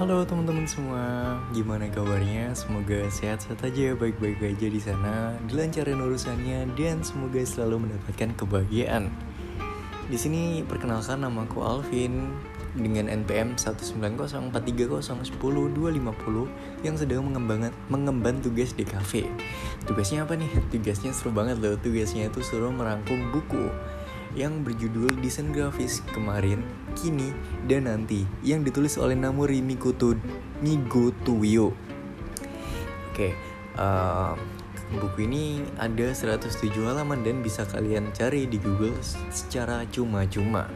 Halo teman-teman semua, gimana kabarnya? Semoga sehat-sehat aja, baik-baik aja di sana, dilancarin urusannya, dan semoga selalu mendapatkan kebahagiaan. Di sini perkenalkan namaku Alvin dengan NPM 19043010250 yang sedang mengembangkan mengemban tugas di kafe. Tugasnya apa nih? Tugasnya seru banget loh. Tugasnya itu suruh merangkum buku yang berjudul Desain Grafis Kemarin, Kini, dan Nanti yang ditulis oleh Namuri Mikoto Migotuyo. Oke, uh, buku ini ada 107 halaman dan bisa kalian cari di Google secara cuma-cuma.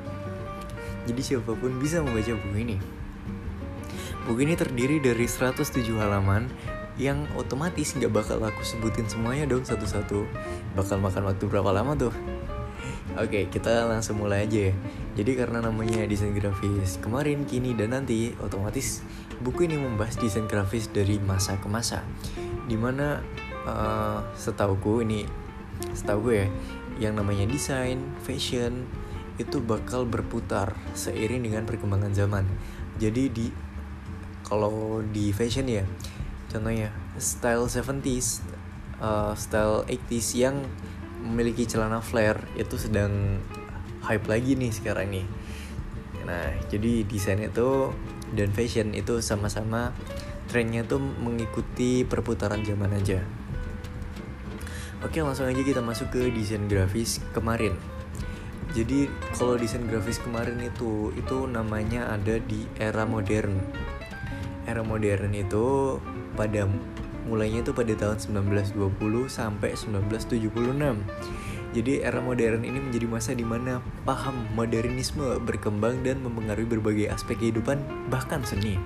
Jadi siapa pun bisa membaca buku ini. Buku ini terdiri dari 107 halaman yang otomatis nggak bakal aku sebutin semuanya dong satu-satu. Bakal makan waktu berapa lama tuh? Oke, kita langsung mulai aja ya. Jadi karena namanya desain grafis kemarin, kini, dan nanti, otomatis buku ini membahas desain grafis dari masa ke masa. Di mana uh, setauku ini, setahu gue ya, yang namanya desain, fashion, itu bakal berputar seiring dengan perkembangan zaman. Jadi di kalau di fashion ya, contohnya style 70s, uh, style 80s yang memiliki celana flare itu sedang hype lagi nih sekarang nih. Nah, jadi desain itu dan fashion itu sama-sama trennya tuh mengikuti perputaran zaman aja. Oke, langsung aja kita masuk ke desain grafis kemarin. Jadi kalau desain grafis kemarin itu itu namanya ada di era modern. Era modern itu pada mulainya itu pada tahun 1920 sampai 1976. Jadi era modern ini menjadi masa di mana paham modernisme berkembang dan mempengaruhi berbagai aspek kehidupan bahkan seni.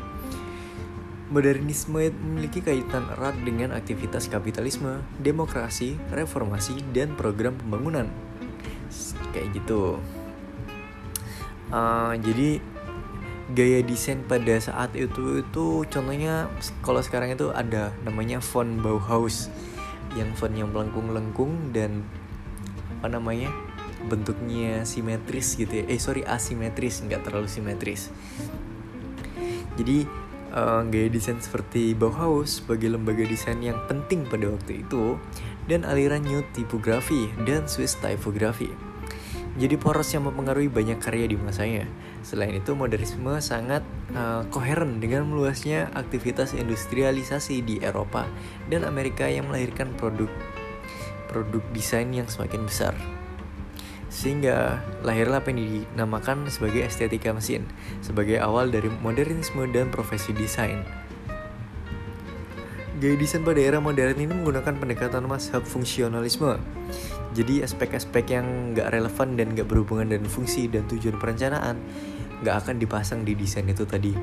Modernisme memiliki kaitan erat dengan aktivitas kapitalisme, demokrasi, reformasi, dan program pembangunan. Kayak gitu. Uh, jadi gaya desain pada saat itu itu contohnya kalau sekarang itu ada namanya font Bauhaus yang font yang melengkung-lengkung dan apa namanya bentuknya simetris gitu ya. Eh sorry asimetris nggak terlalu simetris. Jadi uh, gaya desain seperti Bauhaus sebagai lembaga desain yang penting pada waktu itu dan aliran New Typography dan Swiss Typography. Jadi poros yang mempengaruhi banyak karya di masanya. Selain itu, modernisme sangat uh, koheren dengan meluasnya aktivitas industrialisasi di Eropa dan Amerika yang melahirkan produk produk desain yang semakin besar. Sehingga lahirlah apa yang dinamakan sebagai estetika mesin, sebagai awal dari modernisme dan profesi desain. Gaya desain pada era modern ini menggunakan pendekatan mazhab fungsionalisme. Jadi aspek-aspek yang nggak relevan dan nggak berhubungan dengan fungsi dan tujuan perencanaan nggak akan dipasang di desain itu tadi.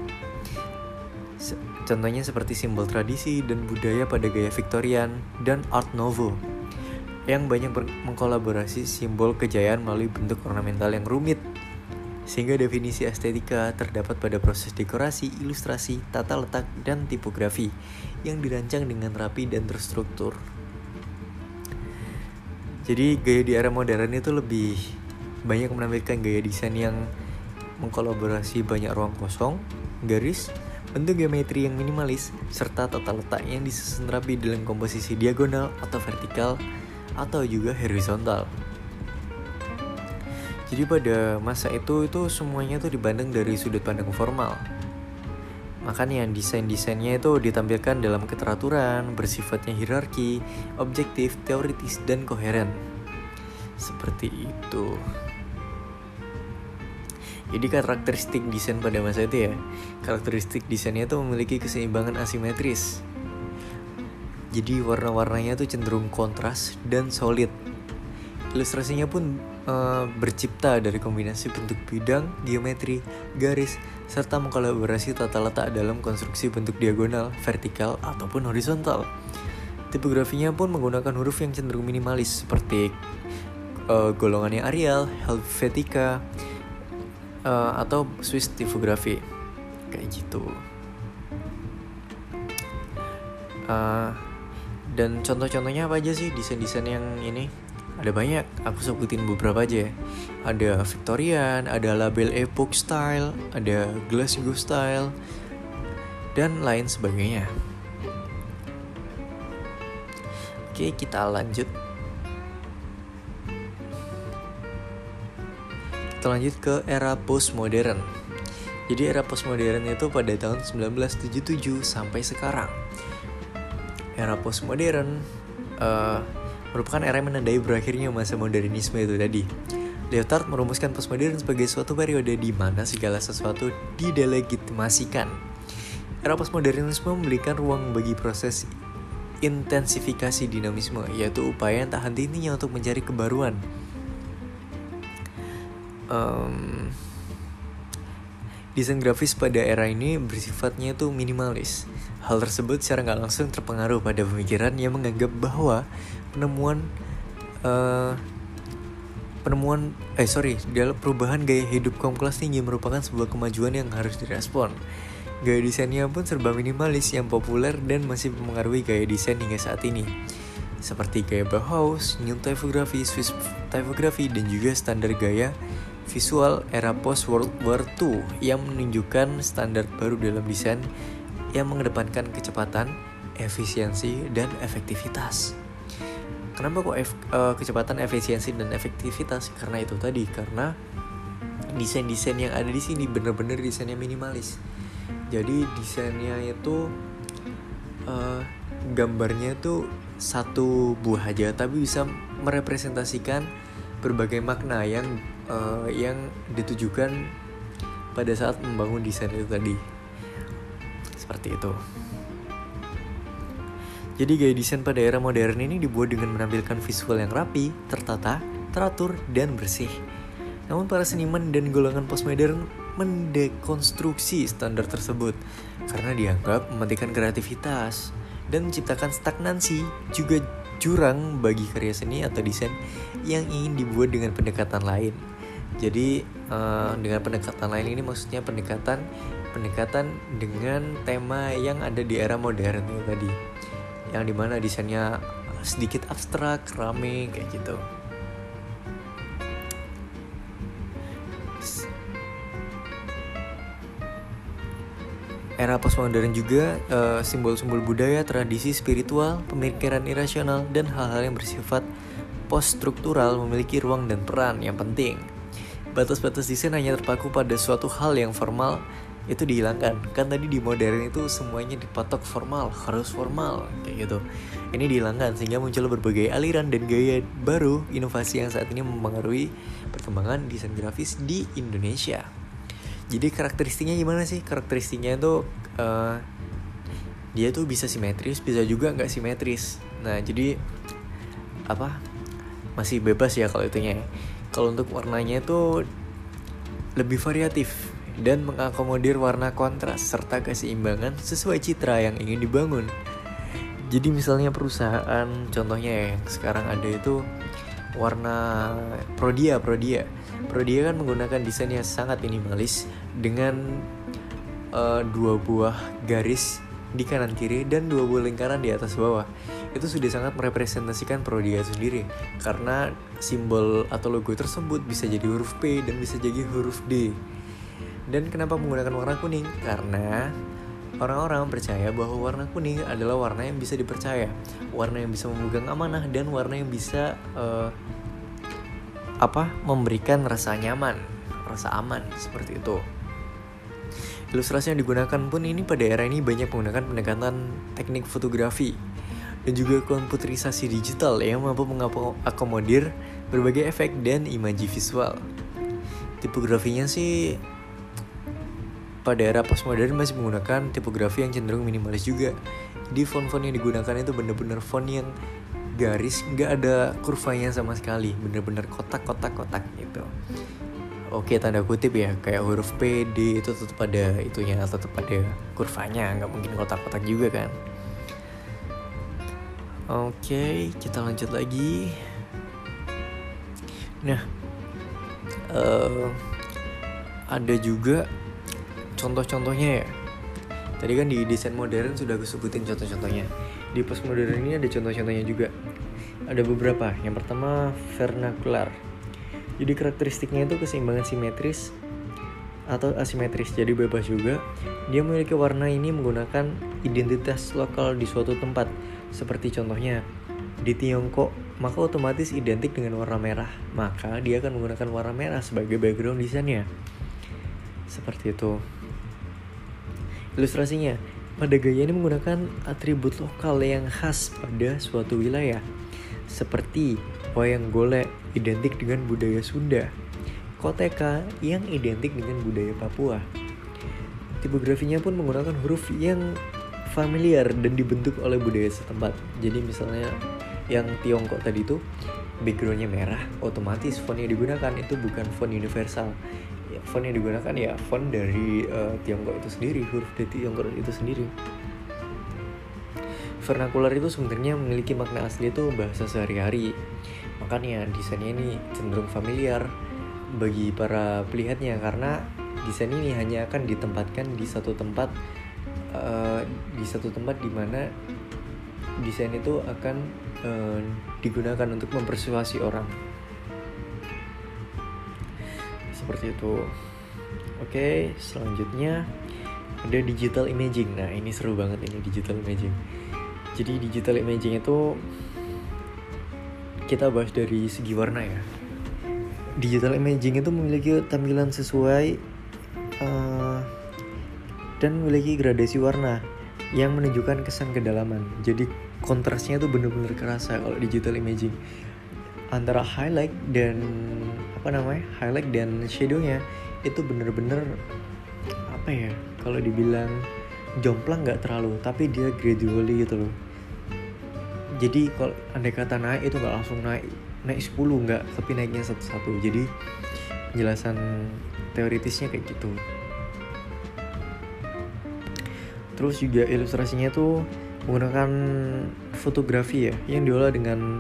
Contohnya seperti simbol tradisi dan budaya pada gaya Victorian dan Art Nouveau yang banyak mengkolaborasi simbol kejayaan melalui bentuk ornamental yang rumit sehingga definisi estetika terdapat pada proses dekorasi, ilustrasi, tata letak, dan tipografi yang dirancang dengan rapi dan terstruktur. Jadi gaya di era modern itu lebih banyak menampilkan gaya desain yang mengkolaborasi banyak ruang kosong, garis, bentuk geometri yang minimalis, serta tata letak yang disusun rapi dalam komposisi diagonal atau vertikal atau juga horizontal. Jadi pada masa itu itu semuanya tuh dipandang dari sudut pandang formal. Makanya desain-desainnya itu ditampilkan dalam keteraturan, bersifatnya hierarki, objektif, teoritis, dan koheren. Seperti itu. Jadi karakteristik desain pada masa itu ya, karakteristik desainnya itu memiliki keseimbangan asimetris. Jadi warna-warnanya tuh cenderung kontras dan solid. Ilustrasinya pun uh, bercipta dari kombinasi bentuk bidang, geometri, garis, serta mengkolaborasi tata letak dalam konstruksi bentuk diagonal, vertikal, ataupun horizontal. Tipografinya pun menggunakan huruf yang cenderung minimalis seperti uh, golongannya Arial, Helvetica, uh, atau Swiss typography. Kayak gitu. Uh, dan contoh-contohnya apa aja sih desain-desain yang ini? Ada banyak aku sebutin beberapa aja ya ada Victorian ada label Epoch Style ada Glasgow Style dan lain sebagainya. Oke, kita lanjut. Kita lanjut ke era postmodern. Jadi era postmodern itu pada tahun 1977 sampai sekarang. Era postmodern uh, merupakan era yang menandai berakhirnya masa modernisme itu tadi. Lyotard merumuskan postmodern sebagai suatu periode di mana segala sesuatu didelegitimasikan. Era postmodernisme memberikan ruang bagi proses intensifikasi dinamisme, yaitu upaya yang tak henti-hentinya untuk mencari kebaruan. Um, desain grafis pada era ini bersifatnya itu minimalis. Hal tersebut secara nggak langsung terpengaruh pada pemikiran yang menganggap bahwa penemuan uh, penemuan eh sorry dalam perubahan gaya hidup kaum kelas tinggi merupakan sebuah kemajuan yang harus direspon. Gaya desainnya pun serba minimalis yang populer dan masih mempengaruhi gaya desain hingga saat ini. Seperti gaya Bauhaus, New Typography, Swiss Typography, dan juga standar gaya visual era post World War II yang menunjukkan standar baru dalam desain yang mengedepankan kecepatan, efisiensi, dan efektivitas. Kenapa kok ef, uh, kecepatan, efisiensi, dan efektivitas? Karena itu tadi, karena desain-desain yang ada di sini benar-benar desainnya minimalis jadi desainnya itu uh, gambarnya itu satu buah aja tapi bisa merepresentasikan berbagai makna yang uh, yang ditujukan pada saat membangun desain itu tadi seperti itu jadi gaya desain pada era modern ini dibuat dengan menampilkan visual yang rapi, tertata, teratur, dan bersih. Namun para seniman dan golongan postmodern mendekonstruksi standar tersebut karena dianggap mematikan kreativitas dan menciptakan stagnansi juga jurang bagi karya seni atau desain yang ingin dibuat dengan pendekatan lain. Jadi uh, dengan pendekatan lain ini maksudnya pendekatan pendekatan dengan tema yang ada di era modern ya tadi, yang di mana desainnya sedikit abstrak, rame kayak gitu. Era postmodern juga eh, simbol-simbol budaya, tradisi spiritual, pemikiran irasional, dan hal-hal yang bersifat post-struktural memiliki ruang dan peran yang penting. Batas-batas desain hanya terpaku pada suatu hal yang formal itu dihilangkan. Kan tadi di modern itu semuanya dipatok formal, harus formal kayak gitu. Ini dihilangkan sehingga muncul berbagai aliran dan gaya baru inovasi yang saat ini mempengaruhi perkembangan desain grafis di Indonesia. Jadi karakteristiknya gimana sih? Karakteristiknya itu uh, dia tuh bisa simetris bisa juga nggak simetris. Nah jadi apa? Masih bebas ya kalau itunya kalau untuk warnanya itu lebih variatif dan mengakomodir warna kontras serta keseimbangan sesuai citra yang ingin dibangun. Jadi misalnya perusahaan contohnya ya, yang sekarang ada itu warna Prodia Prodia Prodia kan menggunakan desain yang sangat minimalis dengan uh, dua buah garis di kanan kiri dan dua buah lingkaran di atas bawah. Itu sudah sangat merepresentasikan Prodia sendiri. Karena simbol atau logo tersebut bisa jadi huruf P dan bisa jadi huruf D. Dan kenapa menggunakan warna kuning? Karena orang-orang percaya bahwa warna kuning adalah warna yang bisa dipercaya. Warna yang bisa memegang amanah dan warna yang bisa uh, apa memberikan rasa nyaman, rasa aman seperti itu. Ilustrasi yang digunakan pun ini pada era ini banyak menggunakan pendekatan teknik fotografi dan juga komputerisasi digital yang mampu mengakomodir berbagai efek dan imaji visual. Tipografinya sih pada era postmodern masih menggunakan tipografi yang cenderung minimalis juga. Di font-font yang digunakan itu benar-benar font yang garis nggak ada kurvanya sama sekali bener-bener kotak-kotak-kotak gitu oke tanda kutip ya kayak huruf P D itu tetap ada itunya tetap ada kurvanya nggak mungkin kotak-kotak juga kan. Oke kita lanjut lagi. Nah uh, ada juga contoh-contohnya ya. Tadi kan di desain modern sudah gue sebutin contoh-contohnya. Di postmodern ini ada contoh-contohnya juga. Ada beberapa. Yang pertama vernacular jadi karakteristiknya itu keseimbangan simetris atau asimetris jadi bebas juga. Dia memiliki warna ini menggunakan identitas lokal di suatu tempat. Seperti contohnya di Tiongkok maka otomatis identik dengan warna merah. Maka dia akan menggunakan warna merah sebagai background desainnya. Seperti itu. Ilustrasinya pada gaya ini menggunakan atribut lokal yang khas pada suatu wilayah. Seperti wayang golek identik dengan budaya Sunda koteka yang identik dengan budaya Papua. Tipografinya pun menggunakan huruf yang familiar dan dibentuk oleh budaya setempat. Jadi misalnya yang Tiongkok tadi itu backgroundnya merah, otomatis font yang digunakan itu bukan font universal. Ya, font yang digunakan ya font dari uh, Tiongkok itu sendiri, huruf dari Tiongkok itu sendiri. Vernakular itu sebenarnya memiliki makna asli itu bahasa sehari-hari. Makanya desainnya ini cenderung familiar, bagi para pelihatnya karena desain ini hanya akan ditempatkan di satu tempat uh, di satu tempat di mana desain itu akan uh, digunakan untuk mempersuasi orang. Seperti itu. Oke selanjutnya ada digital imaging. Nah ini seru banget ini digital imaging jadi digital imaging itu kita bahas dari segi warna ya digital imaging itu memiliki tampilan sesuai uh, dan memiliki gradasi warna yang menunjukkan kesan kedalaman. Jadi kontrasnya tuh bener-bener kerasa kalau digital imaging antara highlight dan apa namanya highlight dan shadownya itu bener-bener apa ya kalau dibilang jomplang nggak terlalu tapi dia gradually gitu loh. Jadi kalau andai kata naik itu nggak langsung naik naik 10 nggak tapi naiknya satu-satu. Jadi penjelasan teoritisnya kayak gitu. Terus juga ilustrasinya tuh menggunakan fotografi ya yang diolah dengan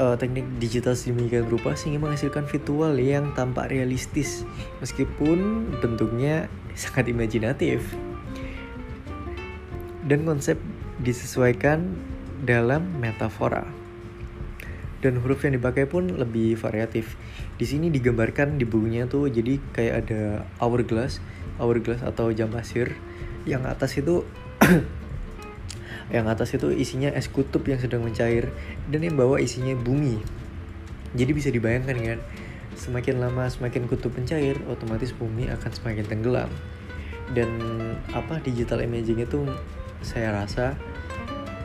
uh, teknik digital sedemikian rupa sehingga menghasilkan visual yang tampak realistis. Meskipun bentuknya sangat imajinatif dan konsep disesuaikan dalam metafora dan huruf yang dipakai pun lebih variatif. Di sini digambarkan di bukunya tuh jadi kayak ada hourglass, hourglass atau jam pasir. Yang atas itu yang atas itu isinya es kutub yang sedang mencair dan yang bawah isinya bumi. Jadi bisa dibayangkan kan, semakin lama semakin kutub mencair, otomatis bumi akan semakin tenggelam. Dan apa digital imaging itu saya rasa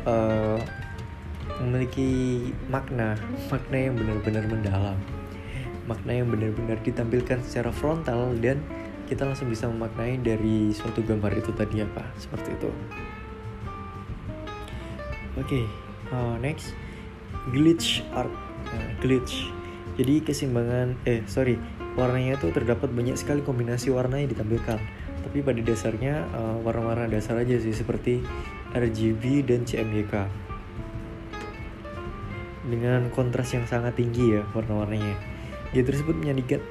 uh, memiliki makna makna yang benar-benar mendalam. Makna yang benar-benar ditampilkan secara frontal dan kita langsung bisa memaknai dari suatu gambar itu tadi apa seperti itu. Oke okay, uh, next. Glitch art. Uh, glitch. Jadi keseimbangan eh sorry warnanya itu terdapat banyak sekali kombinasi warna yang ditampilkan tapi pada dasarnya uh, warna-warna dasar aja sih seperti RGB dan CMYK dengan kontras yang sangat tinggi ya warna-warnanya. Dia tersebut menyajikan,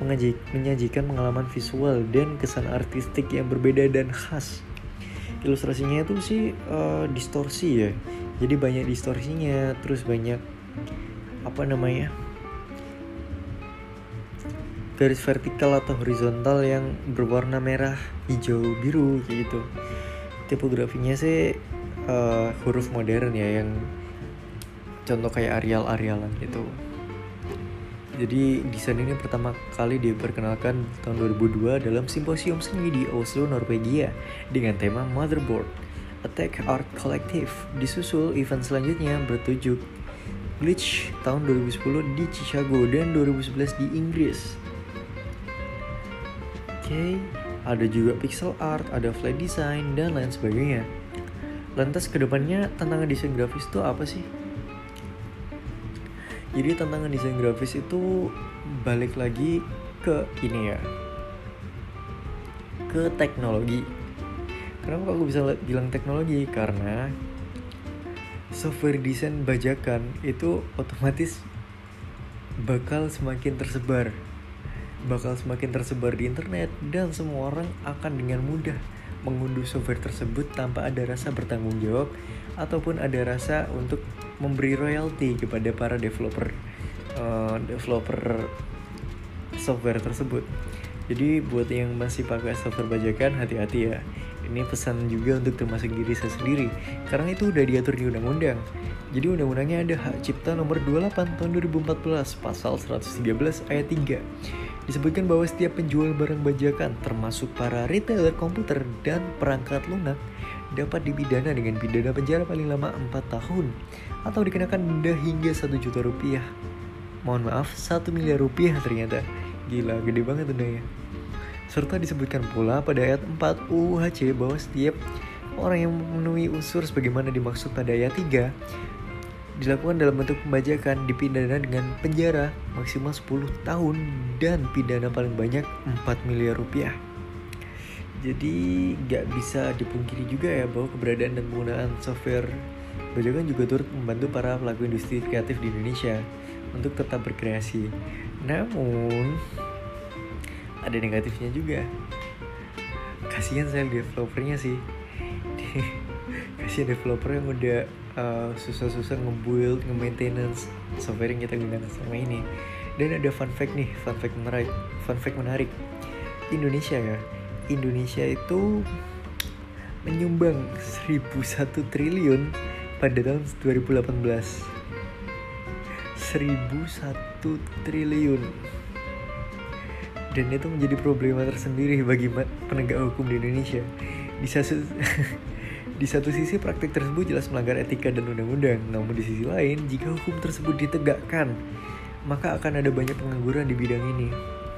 menyajikan pengalaman visual dan kesan artistik yang berbeda dan khas. Ilustrasinya itu sih uh, distorsi ya, jadi banyak distorsinya, terus banyak apa namanya garis vertikal atau horizontal yang berwarna merah, hijau, biru gitu. Tipografinya sih uh, huruf modern ya yang contoh kayak Arial-Arialan gitu jadi desain ini pertama kali diperkenalkan tahun 2002 dalam simposium seni di Oslo, Norwegia dengan tema Motherboard Attack Art Collective. Disusul event selanjutnya bertujuk Glitch tahun 2010 di Chicago dan 2011 di Inggris. Oke, ada juga pixel art, ada flat design, dan lain sebagainya. Lantas ke depannya tantangan desain grafis itu apa sih? jadi tantangan desain grafis itu balik lagi ke ini ya ke teknologi kenapa aku bisa bilang teknologi karena software desain bajakan itu otomatis bakal semakin tersebar bakal semakin tersebar di internet dan semua orang akan dengan mudah mengunduh software tersebut tanpa ada rasa bertanggung jawab ataupun ada rasa untuk memberi royalti kepada para developer uh, developer software tersebut. Jadi buat yang masih pakai software bajakan hati-hati ya. Ini pesan juga untuk termasuk diri saya sendiri karena itu udah diatur di undang-undang. Jadi undang-undangnya ada hak cipta nomor 28 tahun 2014 pasal 113 ayat 3. Disebutkan bahwa setiap penjual barang bajakan termasuk para retailer komputer dan perangkat lunak dapat dipidana dengan pidana penjara paling lama 4 tahun atau dikenakan denda hingga 1 juta rupiah. Mohon maaf, 1 miliar rupiah ternyata. Gila, gede banget dendanya. Serta disebutkan pula pada ayat 4 UHC bahwa setiap orang yang memenuhi unsur sebagaimana dimaksud pada ayat 3 dilakukan dalam bentuk pembajakan dipidana dengan penjara maksimal 10 tahun dan pidana paling banyak 4 miliar rupiah. Jadi gak bisa dipungkiri juga ya bahwa keberadaan dan penggunaan software bajakan juga turut membantu para pelaku industri kreatif di Indonesia untuk tetap berkreasi. Namun ada negatifnya juga kasihan saya developernya sih kasihan developer yang udah uh, susah-susah nge-build, nge-maintenance software yang kita gunakan selama ini. Dan ada fun fact nih, fun fact menarik fun fact menarik. Indonesia ya Indonesia itu menyumbang 1001 triliun pada tahun 2018 1001 triliun. Dan itu menjadi problema tersendiri bagi penegak hukum di Indonesia. Di di satu sisi praktik tersebut jelas melanggar etika dan undang-undang, namun di sisi lain jika hukum tersebut ditegakkan, maka akan ada banyak pengangguran di bidang ini.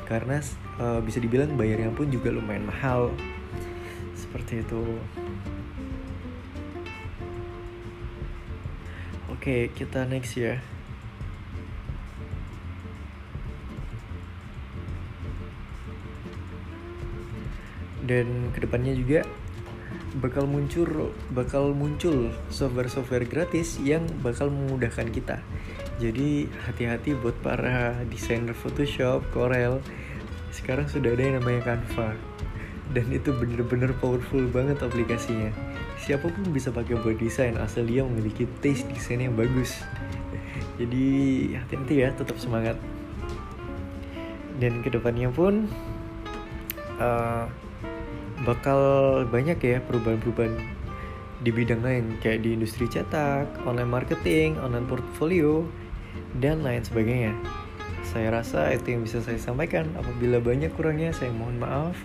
Karena uh, bisa dibilang bayarnya pun juga lumayan mahal. Seperti itu. Oke, kita next ya. dan ke depannya juga bakal muncul bakal muncul software-software gratis yang bakal memudahkan kita. Jadi hati-hati buat para desainer Photoshop, Corel. Sekarang sudah ada yang namanya Canva. Dan itu bener-bener powerful banget aplikasinya. Siapa pun bisa pakai buat desain asal dia memiliki taste desain yang bagus. Jadi hati-hati ya, tetap semangat. Dan ke depannya pun uh, bakal banyak ya perubahan-perubahan di bidang lain kayak di industri cetak, online marketing, online portfolio, dan lain sebagainya. Saya rasa itu yang bisa saya sampaikan. Apabila banyak kurangnya, saya mohon maaf.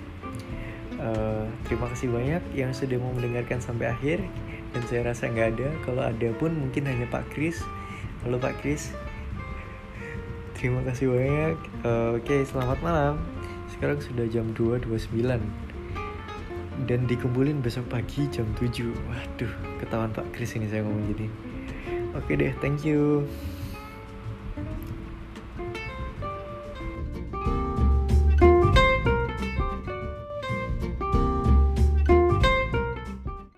Uh, terima kasih banyak yang sudah mau mendengarkan sampai akhir. Dan saya rasa nggak ada. Kalau ada pun mungkin hanya Pak Kris. Halo Pak Kris. Terima kasih banyak. Uh, Oke, okay, selamat malam. Sekarang sudah jam 2.29 dan dikumpulin besok pagi jam 7 waduh ketahuan Pak Kris ini saya ngomong gini. Oke deh thank you